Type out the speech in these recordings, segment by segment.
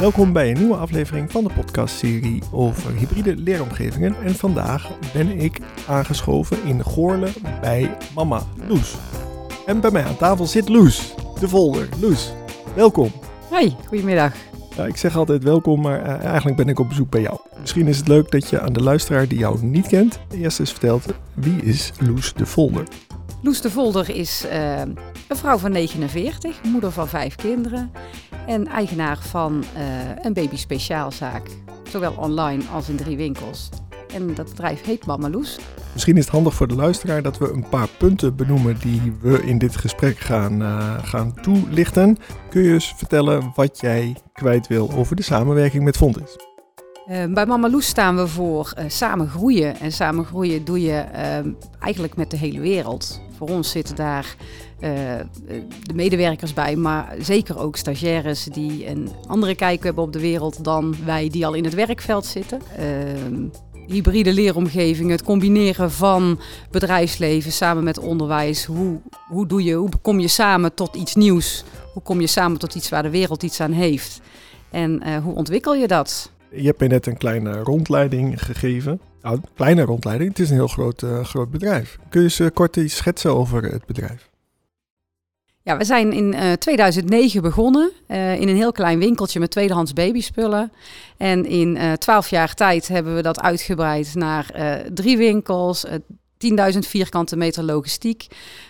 Welkom bij een nieuwe aflevering van de podcastserie over hybride leeromgevingen. En vandaag ben ik aangeschoven in Goorle bij mama Loes. En bij mij aan tafel zit Loes, de volder. Loes, welkom. Hoi, goedemiddag. Ja, ik zeg altijd welkom, maar uh, eigenlijk ben ik op bezoek bij jou. Misschien is het leuk dat je aan de luisteraar die jou niet kent, eerst eens vertelt wie is Loes de Volder? Loes de Volder is uh, een vrouw van 49, moeder van vijf kinderen en eigenaar van uh, een baby speciaalzaak. Zowel online als in drie winkels. En dat bedrijf heet Mama Loes. Misschien is het handig voor de luisteraar dat we een paar punten benoemen die we in dit gesprek gaan, uh, gaan toelichten. Kun je eens vertellen wat jij kwijt wil over de samenwerking met Fontis? Uh, bij Mama Loes staan we voor uh, samen groeien. En samen groeien doe je eigenlijk met de hele wereld. Voor ons zitten daar uh, de medewerkers bij, maar zeker ook stagiaires die een andere kijk hebben op de wereld dan wij die al in het werkveld zitten. Uh, hybride leeromgeving, het combineren van bedrijfsleven samen met onderwijs. Hoe, hoe, doe je, hoe kom je samen tot iets nieuws? Hoe kom je samen tot iets waar de wereld iets aan heeft? En hoe ontwikkel je dat? Je hebt mij net een kleine rondleiding gegeven. Nou, een kleine rondleiding, het is een heel groot, uh, groot bedrijf. Kun je eens uh, kort iets schetsen over het bedrijf? Ja, we zijn in uh, 2009 begonnen uh, in een heel klein winkeltje met tweedehands babyspullen. En in uh, 12 jaar tijd hebben we dat uitgebreid naar drie winkels, 10.000 vierkante meter logistiek,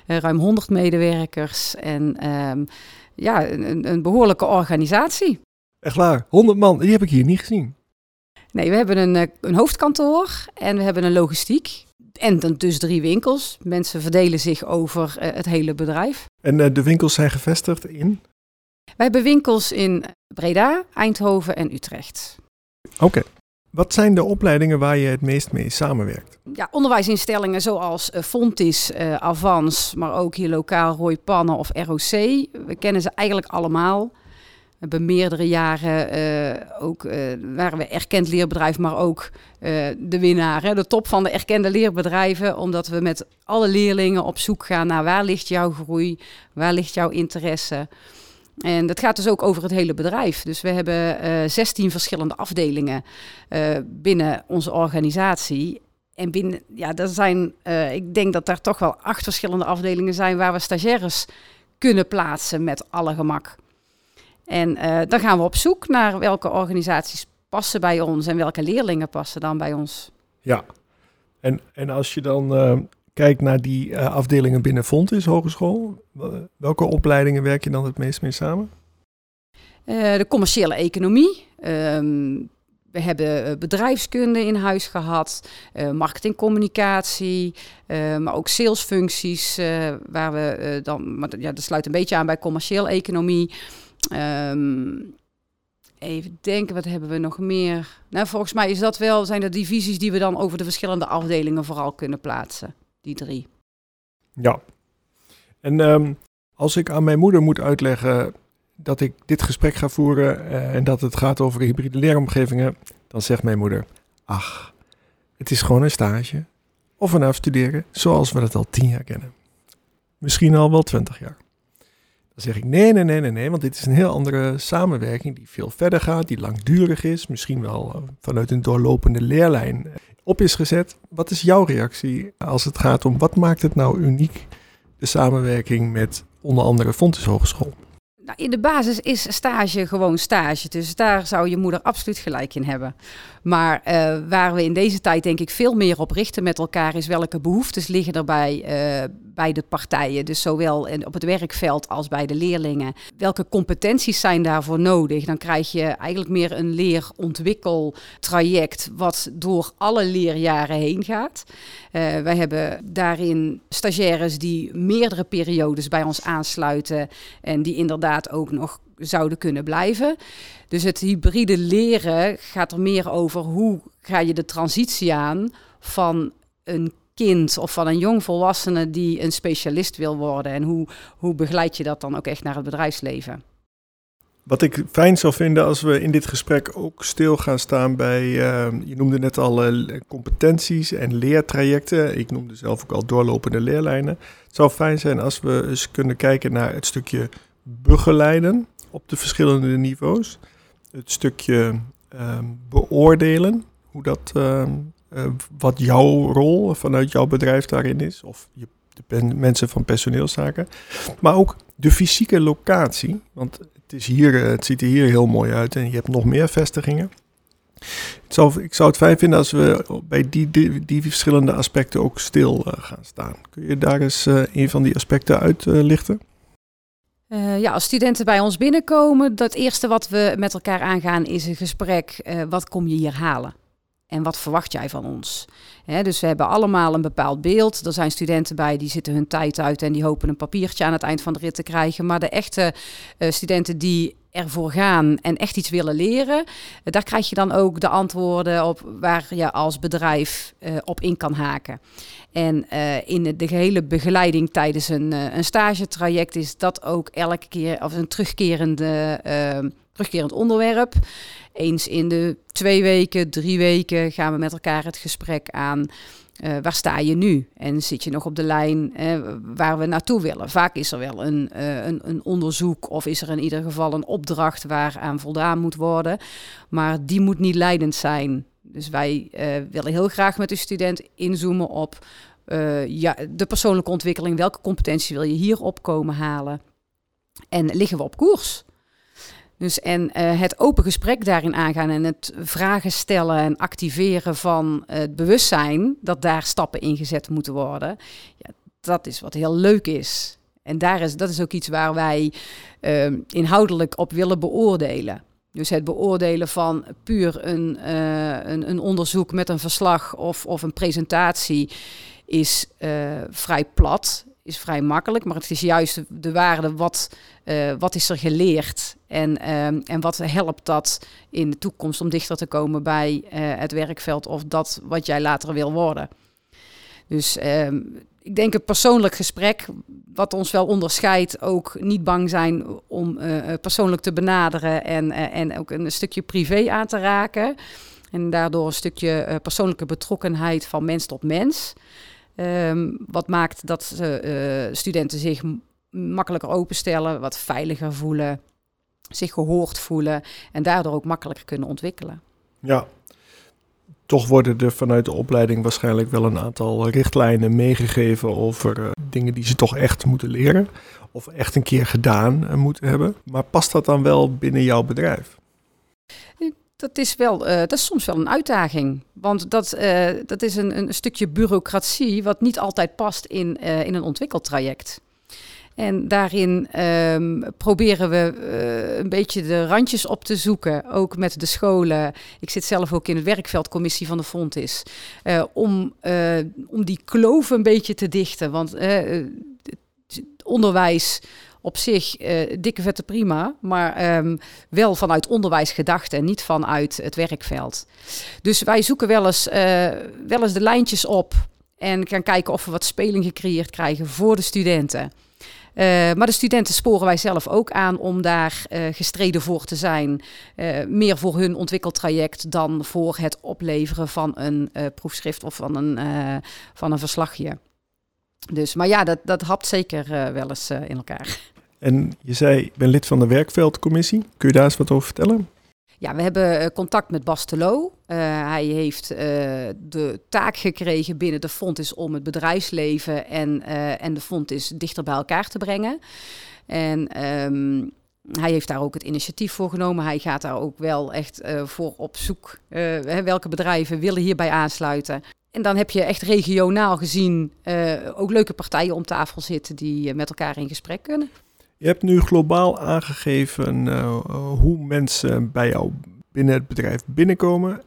ruim 100 medewerkers en um, ja, een, een, behoorlijke organisatie. Echt waar, 100 man, die heb ik hier niet gezien. Nee, we hebben een, een hoofdkantoor en we hebben een logistiek. En dan dus drie winkels. Mensen verdelen zich over uh, het hele bedrijf. En uh, de winkels zijn gevestigd in? Wij hebben winkels in Breda, Eindhoven en Utrecht. Oké. Okay. Wat zijn de opleidingen waar je het meest mee samenwerkt? Ja, onderwijsinstellingen zoals uh, Fontis, Avans, maar ook hier lokaal Roy Pannen of ROC. We kennen ze eigenlijk allemaal. We hebben meerdere jaren uh, ook, uh, waren we erkend leerbedrijf, maar ook uh, de winnaar, hè, de top van de erkende leerbedrijven. Omdat we met alle leerlingen op zoek gaan naar waar ligt jouw groei, waar ligt jouw interesse. En dat gaat dus ook over het hele bedrijf. Dus we hebben 16 verschillende afdelingen binnen onze organisatie. En binnen, ja, dat zijn, ik denk dat daar toch wel acht verschillende afdelingen zijn waar we stagiaires kunnen plaatsen met alle gemak. En uh, dan gaan we op zoek naar welke organisaties passen bij ons en welke leerlingen passen dan bij ons. Ja, en, en als je dan uh, kijkt naar die uh, afdelingen binnen Fontis Hogeschool, welke opleidingen werk je dan het meest mee samen? de commerciële economie. Um, we hebben bedrijfskunde in huis gehad, uh, marketingcommunicatie, uh, maar ook salesfuncties, uh, waar we dan, maar ja, dat sluit een beetje aan bij commerciële economie. Um, even denken, wat hebben we nog meer? Nou, volgens mij is dat wel, zijn de divisies die we dan over de verschillende afdelingen vooral kunnen plaatsen. Die drie. Ja. En um, als ik aan mijn moeder moet uitleggen dat ik dit gesprek ga voeren uh, en dat het gaat over hybride leeromgevingen, dan zegt mijn moeder: Ach, het is gewoon een stage of een afstuderen zoals we dat al tien jaar kennen. Misschien al wel twintig jaar. Dan zeg ik nee, nee, nee, nee, nee, want dit is een heel andere samenwerking die veel verder gaat, die langdurig is, misschien wel vanuit een doorlopende leerlijn op is gezet. Wat is jouw reactie als het gaat om wat maakt het nou uniek, de samenwerking met onder andere Fontes Hogeschool? Nou, in de basis is stage gewoon stage. Dus daar zou je moeder absoluut gelijk in hebben. Maar uh, waar we in deze tijd denk ik veel meer op richten met elkaar is welke behoeftes liggen er bij, uh, bij de partijen. Dus zowel op het werkveld als bij de leerlingen. Welke competenties zijn daarvoor nodig? Dan krijg je eigenlijk meer een leerontwikkeltraject wat door alle leerjaren heen gaat. Uh, wij hebben daarin stagiaires die meerdere periodes bij ons aansluiten en die inderdaad ook nog zouden kunnen blijven. Dus het hybride leren gaat er meer over hoe ga je de transitie aan van een kind of van een jongvolwassene die een specialist wil worden. En hoe, hoe begeleid je dat dan ook echt naar het bedrijfsleven? Wat ik fijn zou vinden als we in dit gesprek ook stil gaan staan bij, uh, je noemde net al uh, competenties en leertrajecten. Ik noemde zelf ook al doorlopende leerlijnen. Het zou fijn zijn als we eens kunnen kijken naar het stukje begeleiden op de verschillende niveaus. het stukje ehm, beoordelen, hoe dat, ehm, eh, wat jouw rol vanuit jouw bedrijf daarin is, of je, de mensen van personeelszaken, maar ook de fysieke locatie, want het, is hier, het ziet er hier heel mooi uit en je hebt nog meer vestigingen. Ik zou, ik zou het fijn vinden als we bij die, die, verschillende aspecten ook stil uh, gaan staan. Kun je daar eens een van die aspecten uitlichten? Ja, als studenten bij ons binnenkomen, dat eerste wat we met elkaar aangaan is een gesprek. wat kom je hier halen? En wat verwacht jij van ons? dus we hebben allemaal een bepaald beeld. Er zijn studenten bij die zitten hun tijd uit en die hopen een papiertje aan het eind van de rit te krijgen. Maar de echte studenten die ervoor gaan en echt iets willen leren, eh, daar krijg je dan ook de antwoorden op waar je als bedrijf uh, op in kan haken. En uh, in de, de gehele begeleiding tijdens een, uh, een stagetraject is dat ook elke keer of een terugkerende, terugkerend onderwerp. Eens in de twee weken, drie weken gaan we met elkaar het gesprek aan. Uh, waar sta je nu? En zit je nog op de lijn uh, waar we naartoe willen? Vaak is er wel een, uh, een, een, onderzoek of is er in ieder geval een opdracht waaraan voldaan moet worden. Maar die moet niet leidend zijn. Dus wij willen heel graag met de student inzoomen op ja, de persoonlijke ontwikkeling. Welke competentie wil je hier opkomen halen? En liggen we op koers? Dus en uh, het open gesprek daarin aangaan en het vragen stellen en activeren van het bewustzijn dat daar stappen in gezet moeten worden, ja, dat is wat heel leuk is. En daar is, dat is ook iets waar wij uh, inhoudelijk op willen beoordelen. Dus het beoordelen van puur een, uh, een, een, onderzoek met een verslag of, of een presentatie is vrij plat is vrij makkelijk, maar het is juist de waarde wat, uh, wat is er geleerd en, um, en wat helpt dat in de toekomst om dichter te komen bij uh, het werkveld of dat wat jij later wil worden. Dus um, ik denk een persoonlijk gesprek, wat ons wel onderscheidt, ook niet bang zijn om uh, persoonlijk te benaderen en, en ook een stukje privé aan te raken. En daardoor een stukje persoonlijke betrokkenheid van mens tot mens. Um, wat maakt dat uh, studenten zich makkelijker openstellen, wat veiliger voelen, zich gehoord voelen en daardoor ook makkelijker kunnen ontwikkelen. Ja, toch worden er vanuit de opleiding waarschijnlijk wel een aantal richtlijnen meegegeven over uh, dingen die ze toch echt moeten leren of echt een keer gedaan uh, moeten hebben. Maar past dat dan wel binnen jouw bedrijf? Dat is, wel, uh, dat is soms wel een uitdaging. Want dat, uh, dat is een, een stukje bureaucratie wat niet altijd past in, uh, in een ontwikkeltraject. En daarin um, proberen we een beetje de randjes op te zoeken, ook met de scholen. Ik zit zelf ook in de werkveldcommissie van de Fontis. om, om die kloof een beetje te dichten. Want onderwijs op zich uh, dikke vette prima, maar um, wel vanuit onderwijs gedacht en niet vanuit het werkveld. Dus wij zoeken wel eens, uh, wel eens de lijntjes op en gaan kijken of we wat speling gecreëerd krijgen voor de studenten. Uh, maar de studenten sporen wij zelf ook aan om daar gestreden voor te zijn. Meer voor hun ontwikkeltraject dan voor het opleveren van een proefschrift of van een, van een verslagje. Dus, maar ja, dat, dat hapt zeker wel eens in elkaar. En je zei, ik ben lid van de werkveldcommissie. Kun je daar eens wat over vertellen? Ja, we hebben eh, contact met Bas Telo. Uh, hij heeft uh, de taak gekregen binnen de Fontis om het bedrijfsleven en, uh, en de Fontis dichter bij elkaar te brengen. En um, hij heeft daar ook het initiatief voor genomen. Hij gaat daar ook wel echt voor op zoek. welke bedrijven willen hierbij aansluiten? En dan heb je echt regionaal gezien ook leuke partijen om tafel zitten die met elkaar in gesprek kunnen. Je hebt nu globaal aangegeven uh, hoe mensen bij jou binnen het bedrijf binnenkomen.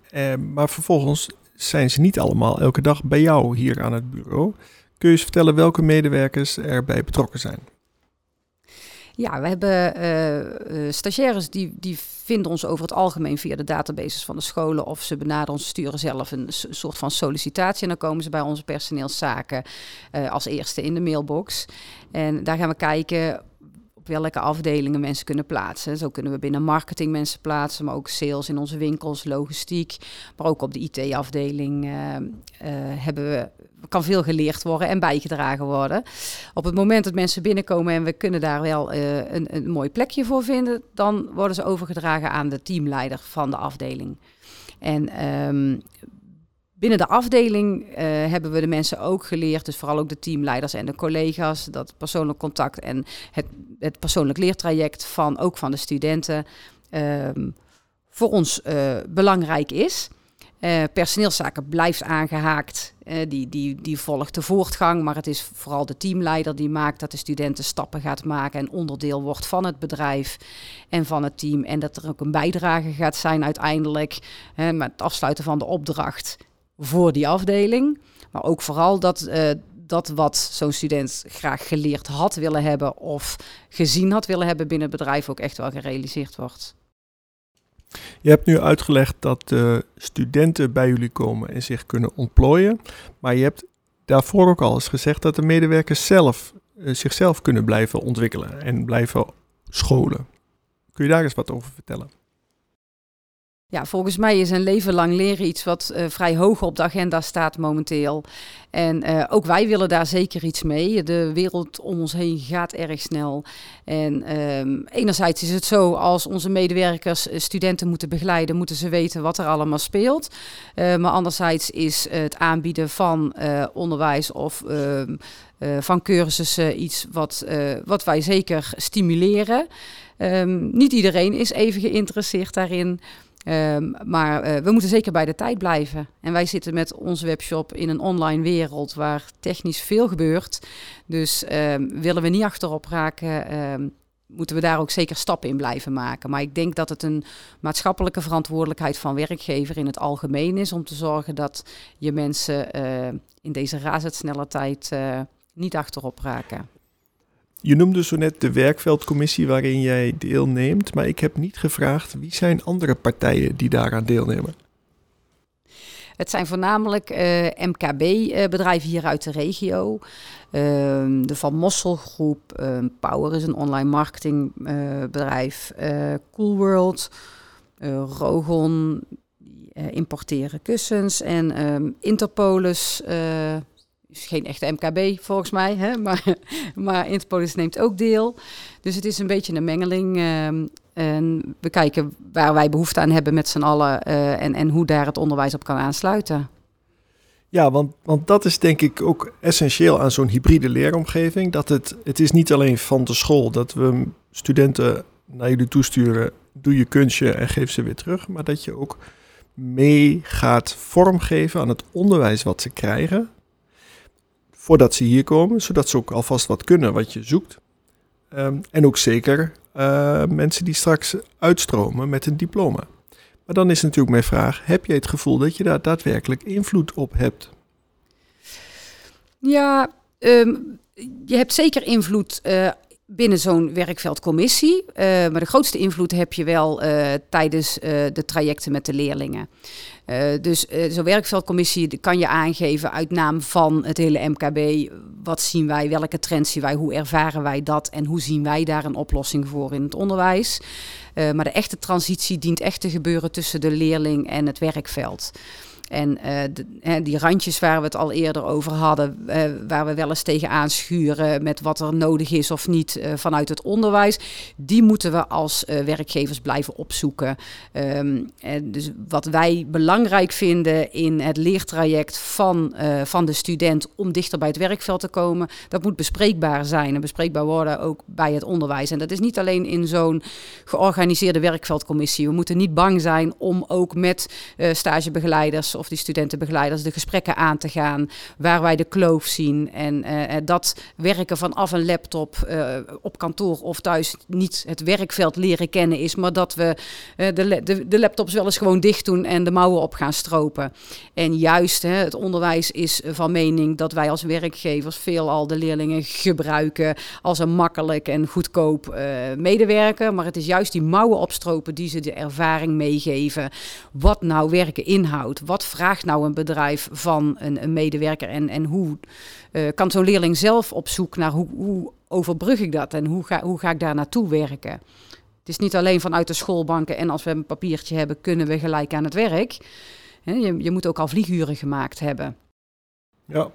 Maar vervolgens zijn ze niet allemaal elke dag bij jou hier aan het bureau. Kun je eens vertellen welke medewerkers erbij betrokken zijn? Ja, we hebben uh, stagiaires die, die vinden ons over het algemeen via de databases van de scholen of ze benaderen ons, sturen zelf een soort van sollicitatie en dan komen ze bij onze personeelszaken uh, als eerste in de mailbox. En daar gaan we kijken welke afdelingen mensen kunnen plaatsen. Zo kunnen we binnen marketing mensen plaatsen, maar ook sales in onze winkels, logistiek. Maar ook op de IT-afdeling hebben we kan veel geleerd worden en bijgedragen worden. Op het moment dat mensen binnenkomen en we kunnen daar wel een, een mooi plekje voor vinden, dan worden ze overgedragen aan de teamleider van de afdeling. En ehm, binnen de afdeling uh, hebben we de mensen ook geleerd, dus vooral ook de teamleiders en de collega's, dat persoonlijk contact en het, het persoonlijk leertraject van ook van de studenten um, voor ons uh, belangrijk is. Uh, personeelszaken blijft aangehaakt. Die, die, die volgt de voortgang. Maar het is vooral de teamleider die maakt dat de studenten stappen gaat maken en onderdeel wordt van het bedrijf en van het team. En dat er ook een bijdrage gaat zijn uiteindelijk met het afsluiten van de opdracht voor die afdeling. Maar ook vooral dat, dat wat zo'n student graag geleerd had willen hebben of gezien had willen hebben binnen het bedrijf ook echt wel gerealiseerd wordt. Je hebt nu uitgelegd dat de studenten bij jullie komen en zich kunnen ontplooien. Maar je hebt daarvoor ook al eens gezegd dat de medewerkers zelf uh, zichzelf kunnen blijven ontwikkelen en blijven scholen. Kun je daar eens wat over vertellen? Ja, volgens mij is een leven lang leren iets wat uh, vrij hoog op de agenda staat momenteel. En uh, ook wij willen daar zeker iets mee. De wereld om ons heen gaat erg snel. En um, enerzijds is het zo, als onze medewerkers uh, studenten moeten begeleiden, moeten ze weten wat er allemaal speelt. maar anderzijds is het aanbieden van onderwijs of ehm, van cursussen iets wat, wat wij zeker stimuleren. Um, niet iedereen is even geïnteresseerd daarin. Um, maar uh, we moeten zeker bij de tijd blijven. En wij zitten met onze webshop in een online wereld waar technisch veel gebeurt. Dus um, willen we niet achterop raken, um, moeten we daar ook zeker stappen in blijven maken. Maar ik denk dat het een maatschappelijke verantwoordelijkheid van werkgever in het algemeen is om te zorgen dat je mensen uh, in deze razendsnelle tijd uh, niet achterop raken. Je noemde zo net de werkveldcommissie waarin jij deelneemt, maar ik heb niet gevraagd wie zijn andere partijen die daaraan deelnemen. Het zijn voornamelijk uh, MKB-bedrijven hier uit de regio. Uh, de Van Mossel Groep, uh, Power is een online marketingbedrijf, uh, Cool World, Rogon, importeren kussens en um, Interpolis is geen echte MKB volgens mij, hè? maar, maar Interpolis neemt ook deel. Dus het is een beetje een mengeling. Uh, en we kijken waar wij behoefte aan hebben met z'n allen uh, en, en hoe daar het onderwijs op kan aansluiten. Ja, want, want dat is denk ik ook essentieel aan zo'n hybride leeromgeving. Dat het, het is niet alleen van de school dat we studenten naar jullie toesturen, doe je kunstje en geef ze weer terug. Maar dat je ook mee gaat vormgeven aan het onderwijs wat ze krijgen voordat ze hier komen, zodat ze ook alvast wat kunnen wat je zoekt. Um, en ook zeker uh, mensen die straks uitstromen met een diploma. Maar dan is natuurlijk mijn vraag: heb je het gevoel dat je daar daadwerkelijk invloed op hebt? Ja, um, je hebt zeker invloed uh, binnen zo'n werkveldcommissie. Uh, maar de grootste invloed heb je wel tijdens de trajecten met de leerlingen. Dus zo'n werkveldcommissie kan je aangeven uit naam van het hele MKB. Wat zien wij, welke trends zien wij, hoe ervaren wij dat en hoe zien wij daar een oplossing voor in het onderwijs. maar de echte transitie dient echt te gebeuren tussen de leerling en het werkveld. En uh, die randjes waar we het al eerder over hadden, uh, waar we wel eens tegen aanschuren met wat er nodig is of niet uh, vanuit het onderwijs, die moeten we als werkgevers blijven opzoeken. Um, dus wat wij belangrijk vinden in het leertraject van, van de student om dichter bij het werkveld te komen, dat moet bespreekbaar zijn en bespreekbaar worden ook bij het onderwijs. En dat is niet alleen in zo'n georganiseerde werkveldcommissie. We moeten niet bang zijn om ook met stagebegeleiders of die studentenbegeleiders de gesprekken aan te gaan, waar wij de kloof zien. En uh, dat werken vanaf een laptop uh, op kantoor of thuis niet het werkveld leren kennen is, maar dat we de, de, de, laptops wel eens gewoon dicht doen en de mouwen op gaan stropen. En juist hè, het onderwijs is van mening dat wij als werkgevers veelal de leerlingen gebruiken als een makkelijk en goedkoop medewerker. Maar het is juist die mouwen opstropen die ze de ervaring meegeven. Wat nou werken inhoudt. Wat vraagt nou een bedrijf van een, een medewerker en, en hoe uh, kan zo'n leerling zelf op zoek naar hoe, hoe overbrug ik dat en hoe ga, hoe ga ik daar naartoe werken? Het is niet alleen vanuit de schoolbanken en als we een papiertje hebben, kunnen we gelijk aan het werk. Je, je moet ook al vlieguren gemaakt hebben. Ja,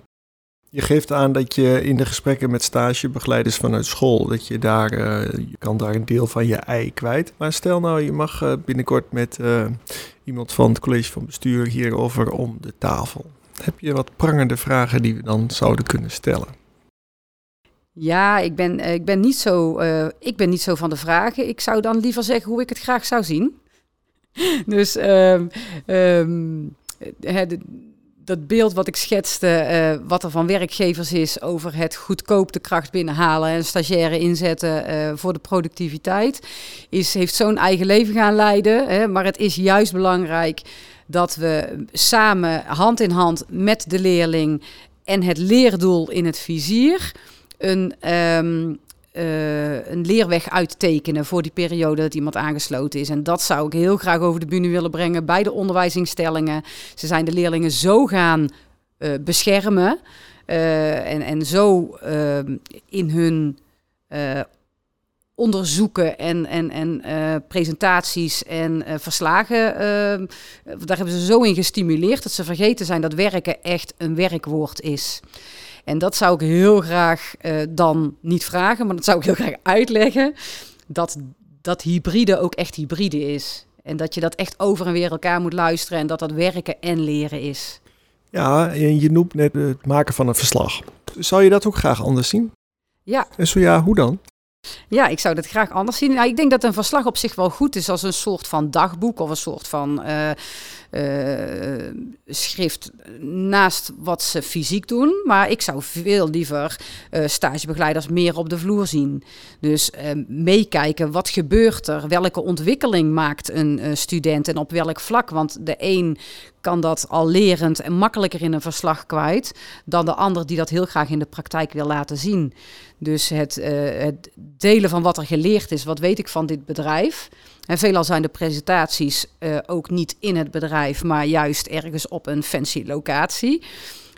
je geeft aan dat je in de gesprekken met stagebegeleiders vanuit school, dat je daar, uh, je kan daar een deel van je ei kwijt. Maar stel nou, je mag uh, binnenkort met uh, iemand van het college van bestuur hierover om de tafel. Heb je wat prangende vragen die we dan zouden kunnen stellen? Ja, ik ben, ik ben, niet, zo, ik ben niet zo van de vragen. Ik zou dan liever zeggen hoe ik het graag zou zien. dus um, dat beeld wat ik schetste, uh, wat er van werkgevers is over het goedkoop de kracht binnenhalen en stagiaire inzetten uh, voor de productiviteit, is, heeft zo'n eigen leven gaan leiden. Hè, maar het is juist belangrijk dat we samen, hand in hand met de leerling en het leerdoel in het vizier, een, um, uh, een leerweg uittekenen voor die periode dat iemand aangesloten is. En dat zou ik heel graag over de bühne willen brengen bij de onderwijsinstellingen. Ze zijn de leerlingen zo gaan uh, beschermen uh, en, en zo in hun onderzoeken en, en, en presentaties en verslagen. Daar hebben ze zo in gestimuleerd dat ze vergeten zijn dat werken echt een werkwoord is. En dat zou ik heel graag uh, dan niet vragen, maar dat zou ik heel graag uitleggen. Dat, dat hybride ook echt hybride is. En dat je dat echt over en weer elkaar moet luisteren en dat dat werken en leren is. Ja, en je noemt net het maken van een verslag. Zou je dat ook graag anders zien? Ja. En zo ja, hoe dan? Ja, ik zou dat graag anders zien. Nou, ik denk dat een verslag op zich wel goed is als een soort van dagboek of een soort van uh, uh, schrift naast wat ze fysiek doen. Maar ik zou veel liever uh, stagebegeleiders meer op de vloer zien. Dus meekijken, wat gebeurt er? Welke ontwikkeling maakt een student en op welk vlak? Want de een kan dat al lerend en makkelijker in een verslag kwijt dan de ander die dat heel graag in de praktijk wil laten zien. Dus het, het delen van wat er geleerd is, wat weet ik van dit bedrijf. En veelal zijn de presentaties uh, ook niet in het bedrijf, maar juist ergens op een fancy locatie.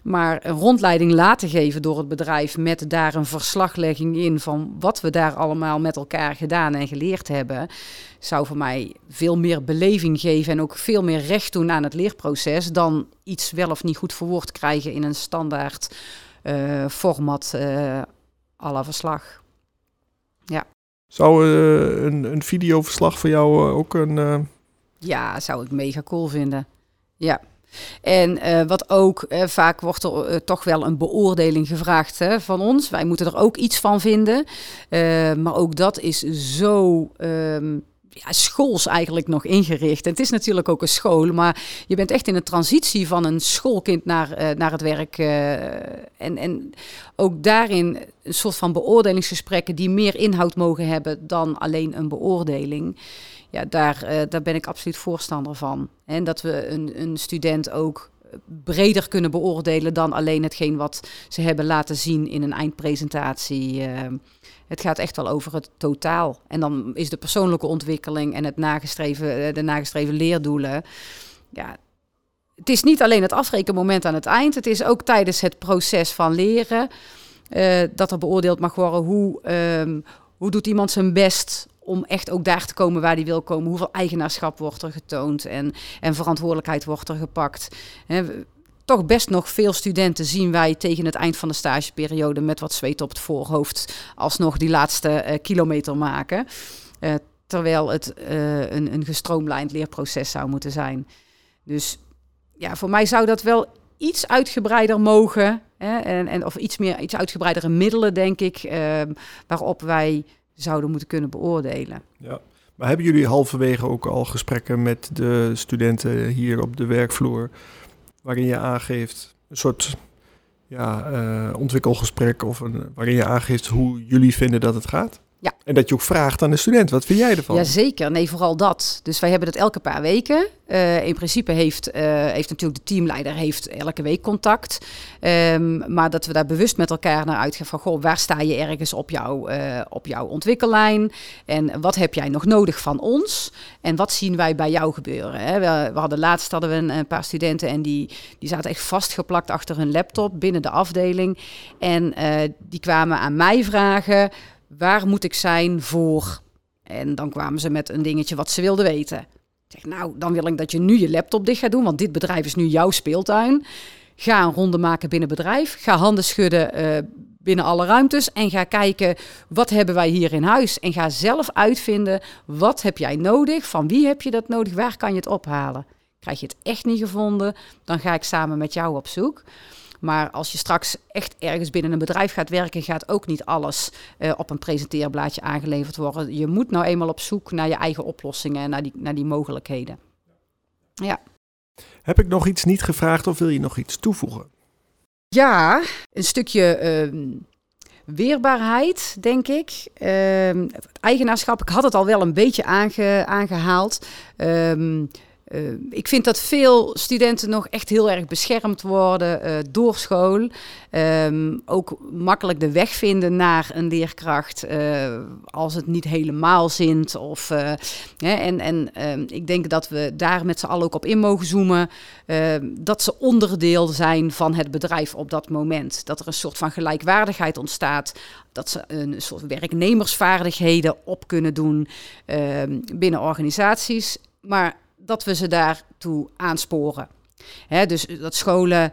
Maar een rondleiding laten geven door het bedrijf met daar een verslaglegging in van wat we daar allemaal met elkaar gedaan en geleerd hebben, zou voor mij veel meer beleving geven en ook veel meer recht doen aan het leerproces dan iets wel of niet goed verwoord krijgen in een standaard uh, format uh, à la verslag. Ja. Zou uh, een, een videoverslag voor jou ook een. Ja, zou ik mega cool vinden. Ja. En wat ook, vaak wordt er toch wel een beoordeling gevraagd hè, van ons. Wij moeten er ook iets van vinden. maar ook dat is zo um, ja, eigenlijk nog ingericht. Het is natuurlijk ook een school, maar je bent echt in een transitie van een schoolkind naar, naar het werk. En, en ook daarin een soort van beoordelingsgesprekken die meer inhoud mogen hebben dan alleen een beoordeling. Ja, daar, uh, daar ben ik absoluut voorstander van. En dat we een, een student ook breder kunnen beoordelen dan alleen hetgeen wat ze hebben laten zien in een eindpresentatie. Het gaat echt wel over het totaal. En dan is de persoonlijke ontwikkeling en het nagestreven, eh, de nagestreven leerdoelen. Ja, het is niet alleen het afrekenmoment aan het eind. Het is ook tijdens het proces van leren. Dat er beoordeeld mag worden hoe, um, hoe doet iemand zijn best om echt ook daar te komen waar hij wil komen. Hoeveel eigenaarschap wordt er getoond en, en verantwoordelijkheid wordt er gepakt. Toch best nog veel studenten zien wij tegen het eind van de stageperiode met wat zweet op het voorhoofd alsnog die laatste uh, kilometer maken. Uh, terwijl het uh, een, een gestroomlijnd leerproces zou moeten zijn. Dus ja, voor mij zou dat wel iets uitgebreider mogen. Hè, en, en, of iets meer iets uitgebreidere middelen, denk ik, waarop wij zouden moeten kunnen beoordelen. Ja. Maar hebben jullie halverwege ook al gesprekken met de studenten hier op de werkvloer? waarin je aangeeft, een soort ja, uh, ontwikkelgesprek of een, waarin je aangeeft hoe jullie vinden dat het gaat? Ja. En dat je ook vraagt aan de student, wat vind jij ervan? Jazeker, nee, vooral dat. Dus wij hebben dat elke paar weken. Uh, in principe heeft, uh, heeft natuurlijk de teamleider heeft elke week contact. Um, maar dat we daar bewust met elkaar naar uitgaan van... Goh, waar sta je ergens op, jou, uh, op jouw ontwikkellijn? En wat heb jij nog nodig van ons? En wat zien wij bij jou gebeuren? Hè? We, we, hadden laatst hadden we een, een, paar studenten... en die, die zaten echt vastgeplakt achter hun laptop binnen de afdeling. En die kwamen aan mij vragen waar moet ik zijn voor? En dan kwamen ze met een dingetje wat ze wilden weten. Ik zeg, nou, dan wil ik dat je nu je laptop dicht gaat doen, want dit bedrijf is nu jouw speeltuin. Ga een ronde maken binnen bedrijf. Ga handen schudden uh, binnen alle ruimtes en ga kijken wat hebben wij hier in huis. En ga zelf uitvinden wat heb jij nodig, van wie heb je dat nodig, waar kan je het ophalen. Krijg je het echt niet gevonden, dan ga ik samen met jou op zoek. Maar als je straks echt ergens binnen een bedrijf gaat werken, gaat ook niet alles uh, op een presenteerblaadje aangeleverd worden. Je moet nou eenmaal op zoek naar je eigen oplossingen en naar die, naar die mogelijkheden. Ja. Heb ik nog iets niet gevraagd of wil je nog iets toevoegen? Ja, een stukje uh, weerbaarheid, denk ik. Uh, eigenaarschap, ik had het al wel een beetje aange, aangehaald. Um, uh, ik vind dat veel studenten nog echt heel erg beschermd worden uh, door school. Um, ook makkelijk de weg vinden naar een leerkracht uh, als het niet helemaal zint. Of, en en ehm, ik denk dat we daar met z'n allen ook op in mogen zoomen. Ehm, dat ze onderdeel zijn van het bedrijf op dat moment. Dat er een soort van gelijkwaardigheid ontstaat. Dat ze een soort werknemersvaardigheden op kunnen doen binnen organisaties. Maar dat we ze daartoe aansporen. Dus dat scholen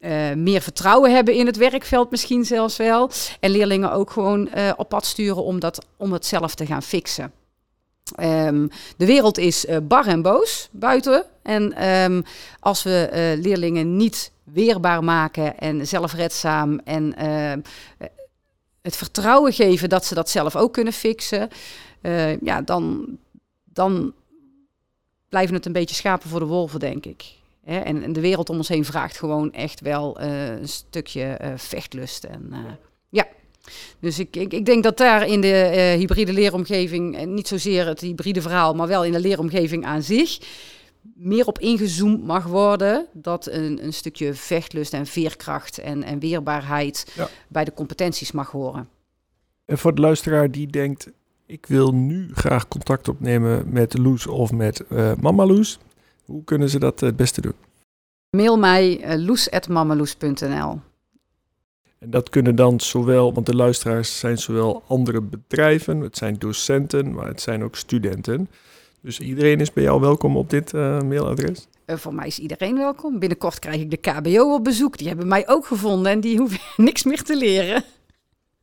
uh, meer vertrouwen hebben in het werkveld misschien zelfs wel. En leerlingen ook gewoon uh, op pad sturen om, dat, om het zelf te gaan fixen. Um, de wereld is uh, bar en boos buiten. En um, als we leerlingen niet weerbaar maken en zelfredzaam en ehm, het vertrouwen geven dat ze dat zelf ook kunnen fixen, ja, dan, dan blijven het een beetje schapen voor de wolven, denk ik. En, en, de wereld om ons heen vraagt gewoon echt wel uh, een stukje uh, vechtlust. En, uh, ja, dus ik, ik, ik, denk dat daar in de hybride leeromgeving, niet zozeer het hybride verhaal, maar wel in de leeromgeving aan zich, meer op ingezoomd mag worden. Dat een, een stukje vechtlust en veerkracht en, en weerbaarheid ja. bij de competenties mag horen. En voor de luisteraar die denkt, ik wil nu graag contact opnemen met Loes of met uh, Mama Loes. Hoe kunnen ze dat het beste doen? Mail mij uh, loes.mamaloes.nl En dat kunnen dan zowel, want de luisteraars zijn zowel andere bedrijven, het zijn docenten, maar het zijn ook studenten. Dus iedereen is bij jou welkom op dit uh, mailadres? Uh, voor mij is iedereen welkom. Binnenkort krijg ik de KBO op bezoek. Die hebben mij ook gevonden en die hoeven niks meer te leren.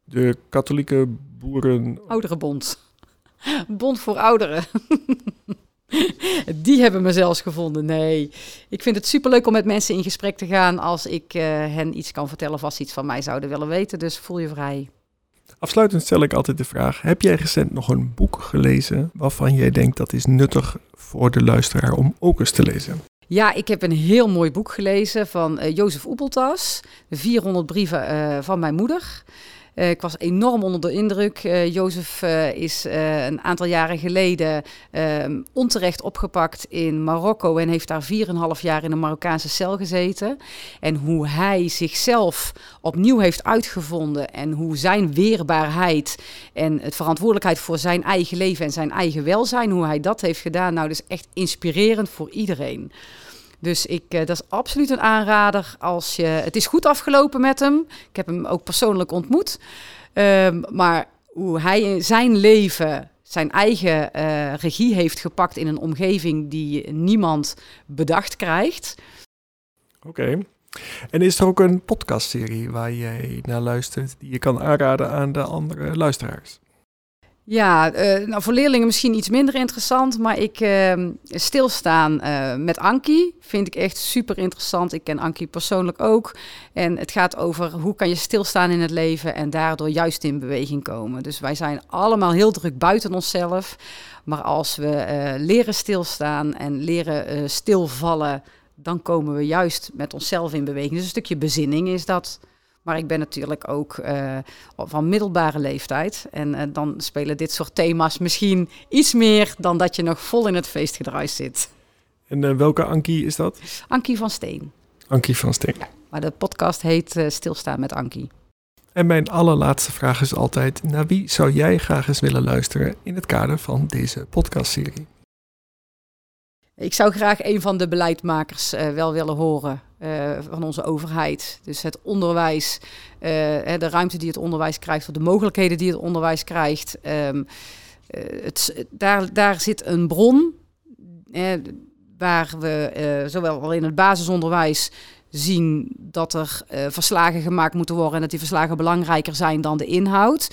De katholieke boeren... Ouderenbond. Bond voor ouderen. Die hebben me zelfs gevonden. Nee, ik vind het superleuk om met mensen in gesprek te gaan als ik uh, hen iets kan vertellen of als ze iets van mij zouden willen weten. Dus voel je vrij. Afsluitend stel ik altijd de vraag: heb jij recent nog een boek gelezen waarvan jij denkt dat is nuttig voor de luisteraar om ook eens te lezen? Ja, ik heb een heel mooi boek gelezen van uh, Jozef Oepeltas, 400 brieven uh, van mijn moeder. Uh, ik was enorm onder de indruk. Uh, Jozef uh, is een aantal jaren geleden ehm, onterecht opgepakt in Marokko en heeft daar 4,5 jaar in een Marokkaanse cel gezeten. En hoe hij zichzelf opnieuw heeft uitgevonden en hoe zijn weerbaarheid en het verantwoordelijkheid voor zijn eigen leven en zijn eigen welzijn, hoe hij dat heeft gedaan, nou, dus echt inspirerend voor iedereen. Dus ik, uh, dat is absoluut een aanrader als je. Het is goed afgelopen met hem. Ik heb hem ook persoonlijk ontmoet. Um, maar hoe hij zijn leven, zijn eigen uh, regie heeft gepakt in een omgeving die niemand bedacht krijgt. Oké. En is er ook een podcastserie waar jij naar luistert die je kan aanraden aan de andere luisteraars? Ja, uh, nou voor leerlingen misschien iets minder interessant, maar ik uh, stilstaan uh, met Anki vind ik echt super interessant. Ik ken Anki persoonlijk ook. En het gaat over hoe kan je stilstaan in het leven en daardoor juist in beweging komen. Dus wij zijn allemaal heel druk buiten onszelf. Maar als we eh, leren stilstaan en leren stilvallen, dan komen we juist met onszelf in beweging. Dus een stukje bezinning is dat. Maar ik ben natuurlijk ook uh, van middelbare leeftijd. En uh, dan spelen dit soort thema's misschien iets meer dan dat je nog vol in het feestgedruis zit. En uh, welke Ankie is dat? Ankie van Steen. Ankie van Steen. Ja, maar de podcast heet Stilstaan met Ankie. En mijn allerlaatste vraag is altijd: naar wie zou jij graag eens willen luisteren in het kader van deze podcastserie? Ik zou graag een van de beleidmakers uh, wel willen horen uh, van onze overheid. Dus het onderwijs, uh, de ruimte die het onderwijs krijgt, of de mogelijkheden die het onderwijs krijgt. Um, het, daar, daar zit een bron waar we zowel al in het basisonderwijs zien dat er uh, verslagen gemaakt moeten worden en dat die verslagen belangrijker zijn dan de inhoud.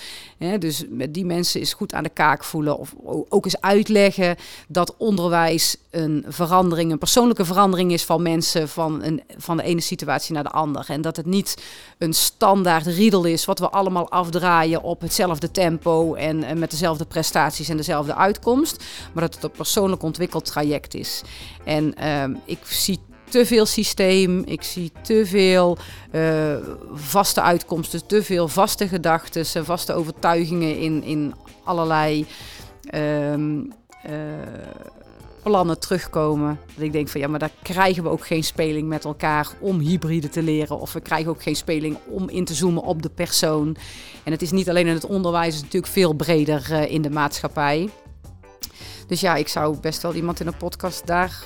dus met die mensen is goed aan de kaak voelen of ook eens uitleggen dat onderwijs een verandering, een persoonlijke verandering is van mensen van, een, van de ene situatie naar de andere. En dat het niet een standaard riedel is wat we allemaal afdraaien op hetzelfde tempo en, met dezelfde prestaties en dezelfde uitkomst, maar dat het een persoonlijk ontwikkeld traject is. En uh, ik zie te veel systeem, ik zie te veel uh, vaste uitkomsten, te veel vaste gedachten en vaste overtuigingen in, in allerlei uh, uh, plannen terugkomen. Dat ik denk van ja, maar daar krijgen we ook geen speling met elkaar om hybride te leren. Of we krijgen ook geen speling om in te zoomen op de persoon. En het is niet alleen in het onderwijs, het is natuurlijk veel breder uh, in de maatschappij. Dus ja, ik zou best wel iemand in een podcast daar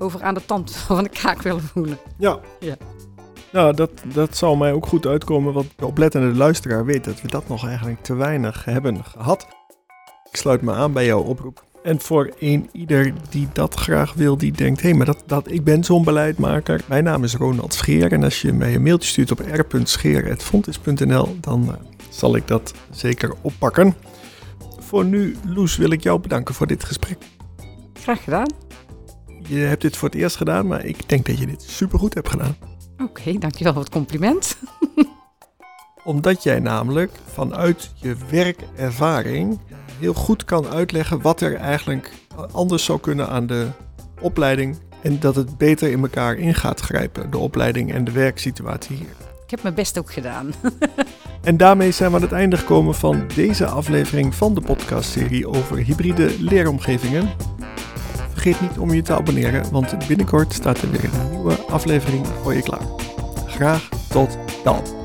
over aan de tand van de kaak willen voelen. Ja. ja. Nou, dat, dat zal mij ook goed uitkomen, want de oplettende luisteraar weet dat we dat nog eigenlijk te weinig hebben gehad. Ik sluit me aan bij jouw oproep. En voor een ieder die dat graag wil, die denkt: hé, hey, maar dat, dat, ik ben zo'n beleidmaker. Mijn naam is Ronald Scheer. En als je mij een mailtje stuurt op r.scheer.fontis.nl, dan uh, zal ik dat zeker oppakken. Voor nu, Loes, wil ik jou bedanken voor dit gesprek. Graag gedaan. Je hebt dit voor het eerst gedaan, maar ik denk dat je dit supergoed hebt gedaan. Oké, dankjewel voor het compliment. Omdat jij namelijk vanuit je werkervaring heel goed kan uitleggen wat er eigenlijk anders zou kunnen aan de opleiding. En dat het beter in elkaar in gaat grijpen, de opleiding en de werksituatie hier. Ik heb mijn best ook gedaan. en daarmee zijn we aan het einde gekomen van deze aflevering van de podcastserie over hybride leeromgevingen. Vergeet niet om je te abonneren, want binnenkort staat er weer een nieuwe aflevering voor je klaar. Graag tot dan.